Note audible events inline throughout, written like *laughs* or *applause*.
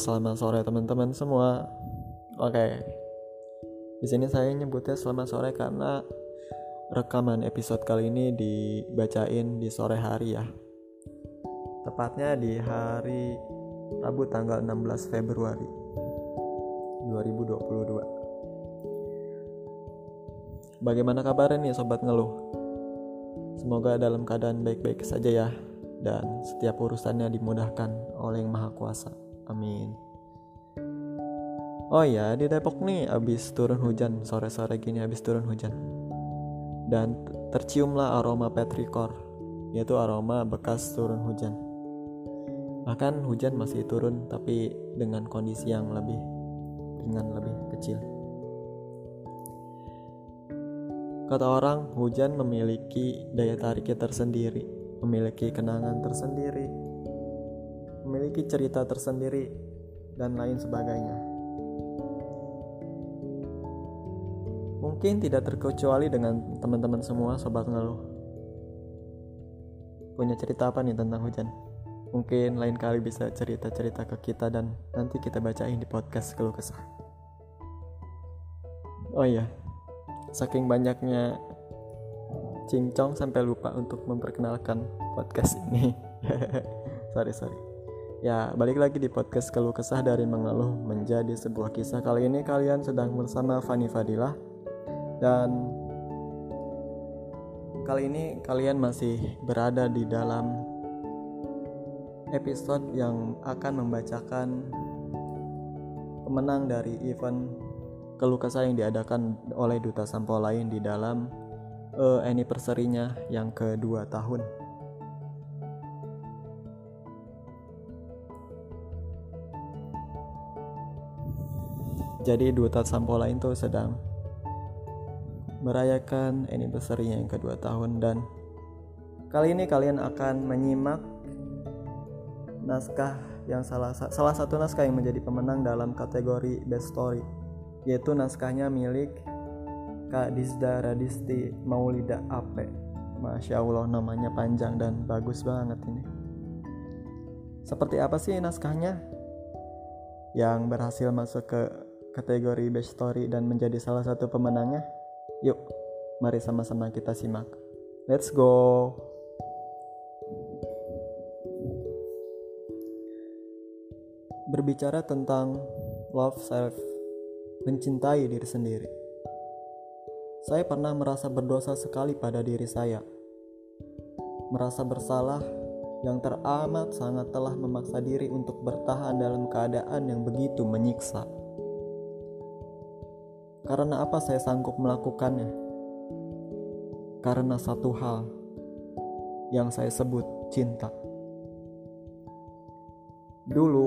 Selamat sore teman-teman semua. Oke. Di sini saya nyebutnya selamat sore karena rekaman episode kali ini dibacain di sore hari ya. Tepatnya di hari Rabu tanggal 16 Februari 2022. Bagaimana kabarnya nih sobat ngeluh? Semoga dalam keadaan baik-baik saja ya dan setiap urusannya dimudahkan oleh Yang Maha Kuasa. Amin. Oh ya, di Depok nih abis turun hujan, sore-sore gini abis turun hujan. Dan terciumlah aroma petrikor, yaitu aroma bekas turun hujan. Bahkan hujan masih turun tapi dengan kondisi yang lebih ringan, lebih kecil. Kata orang, hujan memiliki daya tariknya tersendiri, memiliki kenangan tersendiri, memiliki cerita tersendiri, dan lain sebagainya. Mungkin tidak terkecuali dengan teman-teman semua sobat ngeluh. Punya cerita apa nih tentang hujan? Mungkin lain kali bisa cerita-cerita ke kita dan nanti kita bacain di podcast keluh kesah. Oh iya, saking banyaknya cincong sampai lupa untuk memperkenalkan podcast ini. *laughs* sorry sorry. Ya, balik lagi di podcast Keluh Kesah dari Mengeluh menjadi sebuah kisah. Kali ini kalian sedang bersama Fani Fadilah dan kali ini kalian masih berada di dalam episode yang akan membacakan pemenang dari event Keluh Kesah yang diadakan oleh Duta Sampo lain di dalam uh, anniversary-nya yang kedua tahun. Jadi duta lain tuh sedang merayakan anniversary yang kedua tahun dan kali ini kalian akan menyimak naskah yang salah salah satu naskah yang menjadi pemenang dalam kategori best story yaitu naskahnya milik Kak Dizda Radisti Maulida Ape. Masya Allah namanya panjang dan bagus banget ini. Seperti apa sih naskahnya? Yang berhasil masuk ke kategori Best Story dan menjadi salah satu pemenangnya? Yuk, mari sama-sama kita simak. Let's go! Berbicara tentang love self, mencintai diri sendiri. Saya pernah merasa berdosa sekali pada diri saya. Merasa bersalah yang teramat sangat telah memaksa diri untuk bertahan dalam keadaan yang begitu menyiksa. Karena apa saya sanggup melakukannya? Karena satu hal yang saya sebut cinta. Dulu,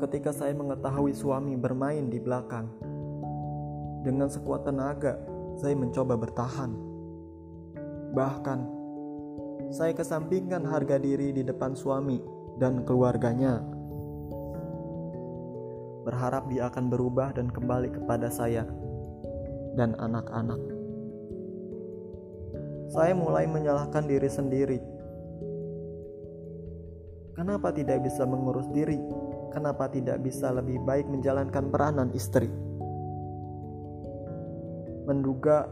ketika saya mengetahui suami bermain di belakang, dengan sekuat tenaga saya mencoba bertahan. Bahkan, saya kesampingkan harga diri di depan suami dan keluarganya berharap dia akan berubah dan kembali kepada saya dan anak-anak. Saya mulai menyalahkan diri sendiri. Kenapa tidak bisa mengurus diri? Kenapa tidak bisa lebih baik menjalankan peranan istri? Menduga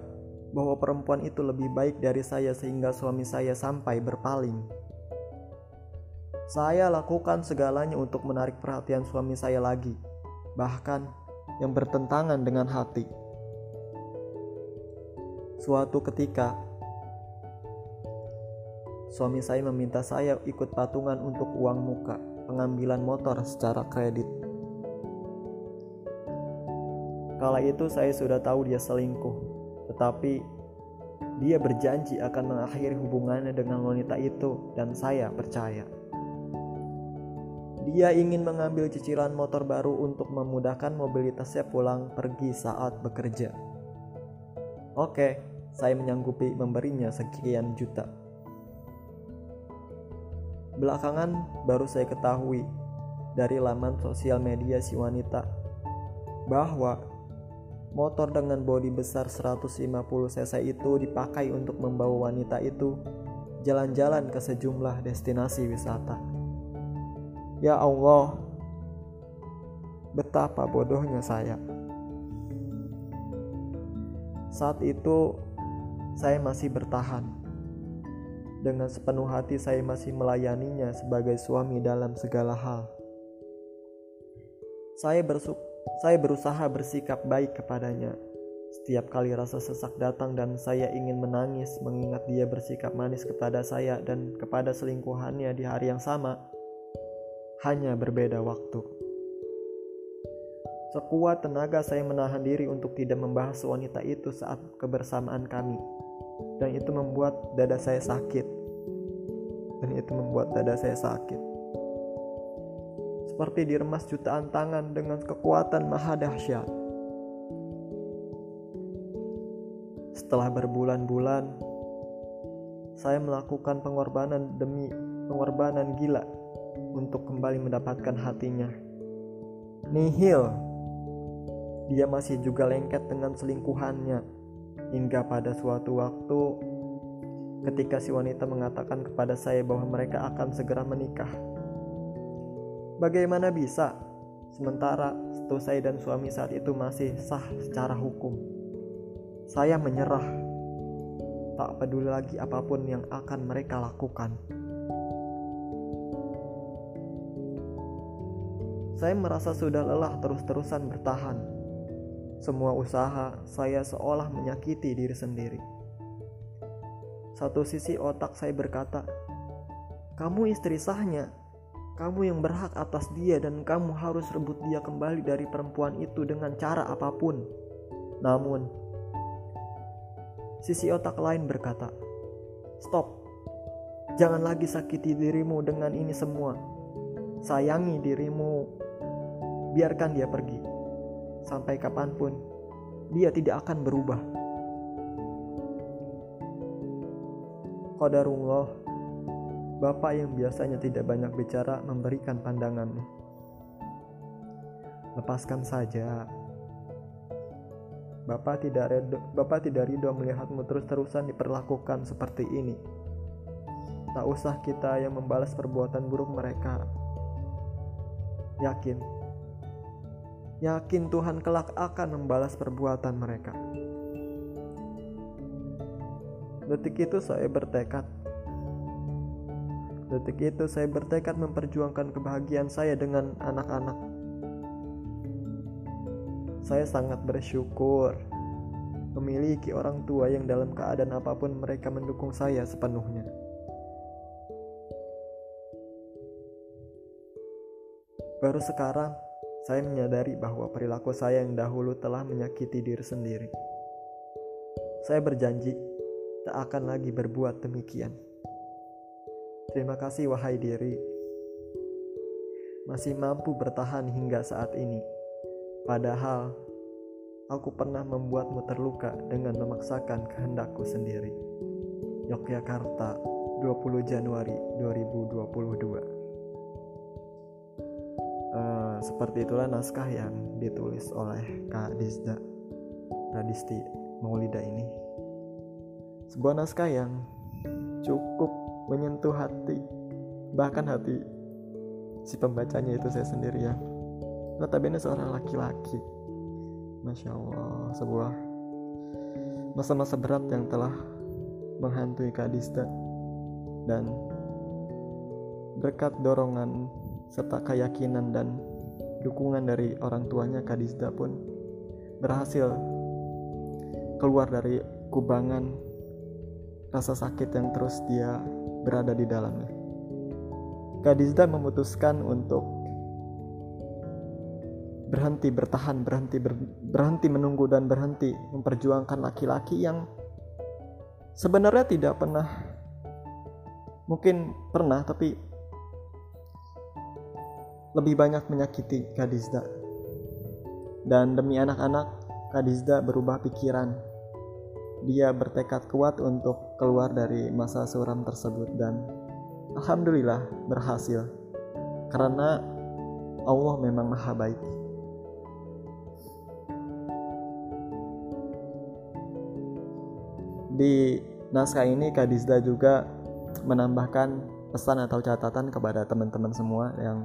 bahwa perempuan itu lebih baik dari saya sehingga suami saya sampai berpaling. Saya lakukan segalanya untuk menarik perhatian suami saya lagi bahkan yang bertentangan dengan hati. Suatu ketika, suami saya meminta saya ikut patungan untuk uang muka pengambilan motor secara kredit. Kala itu saya sudah tahu dia selingkuh, tetapi dia berjanji akan mengakhiri hubungannya dengan wanita itu dan saya percaya. Dia ingin mengambil cicilan motor baru untuk memudahkan mobilitasnya pulang pergi saat bekerja. Oke, saya menyanggupi memberinya sekian juta. Belakangan baru saya ketahui dari laman sosial media si wanita bahwa motor dengan bodi besar 150 cc itu dipakai untuk membawa wanita itu jalan-jalan ke sejumlah destinasi wisata. Ya Allah, betapa bodohnya saya. Saat itu, saya masih bertahan. Dengan sepenuh hati, saya masih melayaninya sebagai suami dalam segala hal. Saya, saya berusaha bersikap baik kepadanya. Setiap kali rasa sesak datang dan saya ingin menangis mengingat dia bersikap manis kepada saya dan kepada selingkuhannya di hari yang sama, hanya berbeda waktu. Sekuat tenaga saya menahan diri untuk tidak membahas wanita itu saat kebersamaan kami. Dan itu membuat dada saya sakit. Dan itu membuat dada saya sakit. Seperti diremas jutaan tangan dengan kekuatan maha dahsyat. Setelah berbulan-bulan, saya melakukan pengorbanan demi pengorbanan gila untuk kembali mendapatkan hatinya. Nihil dia masih juga lengket dengan selingkuhannya. Hingga pada suatu waktu ketika si wanita mengatakan kepada saya bahwa mereka akan segera menikah. Bagaimana bisa? Sementara status saya dan suami saat itu masih sah secara hukum. Saya menyerah. Tak peduli lagi apa pun yang akan mereka lakukan. Saya merasa sudah lelah terus-terusan bertahan semua usaha saya seolah menyakiti diri sendiri. Satu sisi otak saya berkata, "Kamu istri sahnya, kamu yang berhak atas dia, dan kamu harus rebut dia kembali dari perempuan itu dengan cara apa pun." Namun, sisi otak lain berkata, "Stop, jangan lagi sakiti dirimu dengan ini semua. Sayangi dirimu, biarkan dia pergi." sampai kapan pun, dia tidak akan berubah. Qadarullah, Bapak yang biasanya tidak banyak bicara memberikan pandangannya. Lepaskan saja. Bapak tidak redo, Bapak tidak ridho melihatmu terus-terusan diperlakukan seperti ini. Tak usah kita yang membalas perbuatan buruk mereka. Yakin, yakin Tuhan kelak akan membalas perbuatan mereka. Detik itu saya bertekad. Detik itu saya bertekad memperjuangkan kebahagiaan saya dengan anak-anak. Saya sangat bersyukur memiliki orang tua yang dalam keadaan apa pun mereka mendukung saya sepenuhnya. Baru sekarang saya menyadari bahwa perilaku saya yang dahulu telah menyakiti diri sendiri. Saya berjanji tak akan lagi berbuat demikian. Terima kasih, wahai diri, masih mampu bertahan hingga saat ini. Padahal aku pernah membuatmu terluka dengan memaksakan kehendakku sendiri. Yogyakarta, 20 Januari 2022 seperti itulah naskah yang ditulis oleh Kak Dizda Radisti Maulida ini. Sebuah naskah yang cukup menyentuh hati, bahkan hati si pembacanya itu saya sendiri ya. Notabene seorang laki-laki. Masya Allah, sebuah masa-masa berat yang telah menghantui Kak dan berkat dorongan serta keyakinan dan dukungan dari orang tuanya Kadizda pun berhasil keluar dari kubangan rasa sakit yang terus dia berada di dalamnya. Kadizda memutuskan untuk berhenti bertahan, berhenti ber, berhenti menunggu dan berhenti memperjuangkan laki-laki yang sebenarnya tidak pernah mungkin pernah tapi lebih banyak menyakiti Kadizda. Dan demi anak-anak, Kadizda berubah pikiran. Dia bertekad kuat untuk keluar dari masa suram tersebut dan alhamdulillah berhasil. Karena Allah memang maha baik. Di naskah ini Kadizda juga menambahkan pesan atau catatan kepada teman-teman semua yang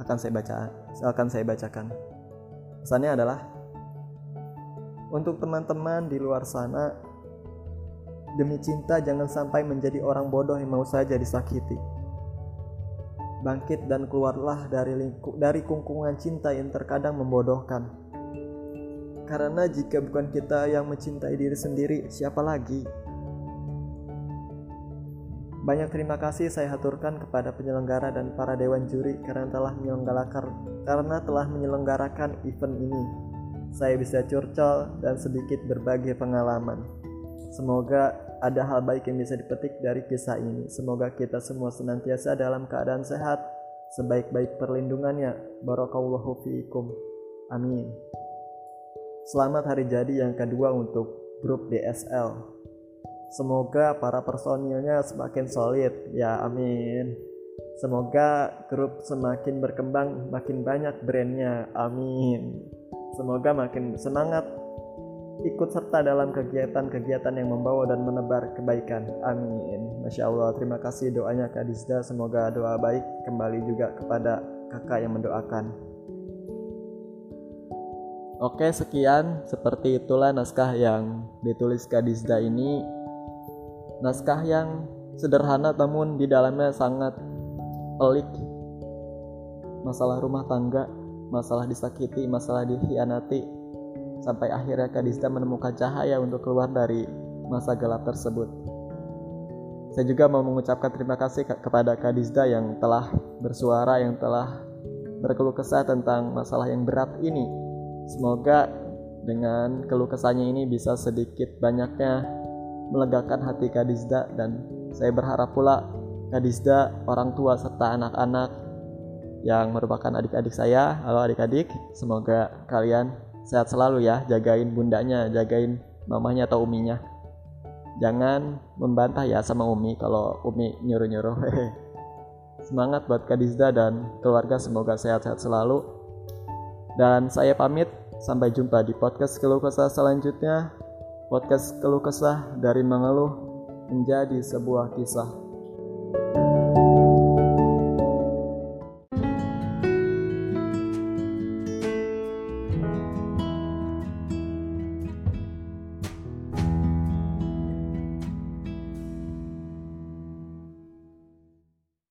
akan saya baca akan saya bacakan. Pesannya adalah untuk teman-teman di luar sana demi cinta jangan sampai menjadi orang bodoh yang mau saja disakiti. Bangkit dan keluarlah dari lingkup dari kungkungan cinta yang terkadang membodohkan. Karena jika bukan kita yang mencintai diri sendiri, siapa lagi? Banyak terima kasih saya haturkan kepada penyelenggara dan para dewan juri karena telah menyelenggarakan karena telah menyelenggarakan event ini. Saya bisa curcol dan sedikit berbagi pengalaman. Semoga ada hal baik yang bisa dipetik dari kisah ini. Semoga kita semua senantiasa dalam keadaan sehat, sebaik-baik perlindungannya. Barakallahu fiikum. Amin. Selamat hari jadi yang kedua untuk grup DSL. Semoga para personilnya semakin solid. Ya, amin. Semoga grup semakin berkembang, makin banyak brandnya. Amin. Semoga makin semangat ikut serta dalam kegiatan-kegiatan yang membawa dan menebar kebaikan. Amin. Masya Allah. Terima kasih doanya Kak Dizda. Semoga doa baik kembali juga kepada kakak yang mendoakan. Oke, sekian. Seperti itulah naskah yang ditulis Kak Dizda ini naskah yang sederhana namun di dalamnya sangat pelik. Masalah rumah tangga masalah disakiti masalah dikhianati sampai akhirnya Kadista menemukan cahaya untuk keluar dari masa gelap tersebut. Saya juga mau mengucapkan terima kasih kepada Kadista yang telah bersuara yang telah berkeluh kesah tentang masalah yang berat ini. Semoga dengan keluh kesahnya ini bisa sedikit banyaknya melegakan hati Kadizda dan saya berharap pula Kadizda, orang tua serta anak-anak yang merupakan adik-adik saya, halo adik-adik, semoga kalian sehat selalu ya, jagain bundanya, jagain mamanya atau uminya. Jangan membantah ya sama Umi kalau Umi nyuruh-nyuruh. *laughs* Semangat buat Kadizda dan keluarga semoga sehat-sehat selalu. Dan saya pamit, sampai jumpa di podcast keluh kesah selanjutnya. Podcast keluh kesah dari mengeluh menjadi sebuah kisah.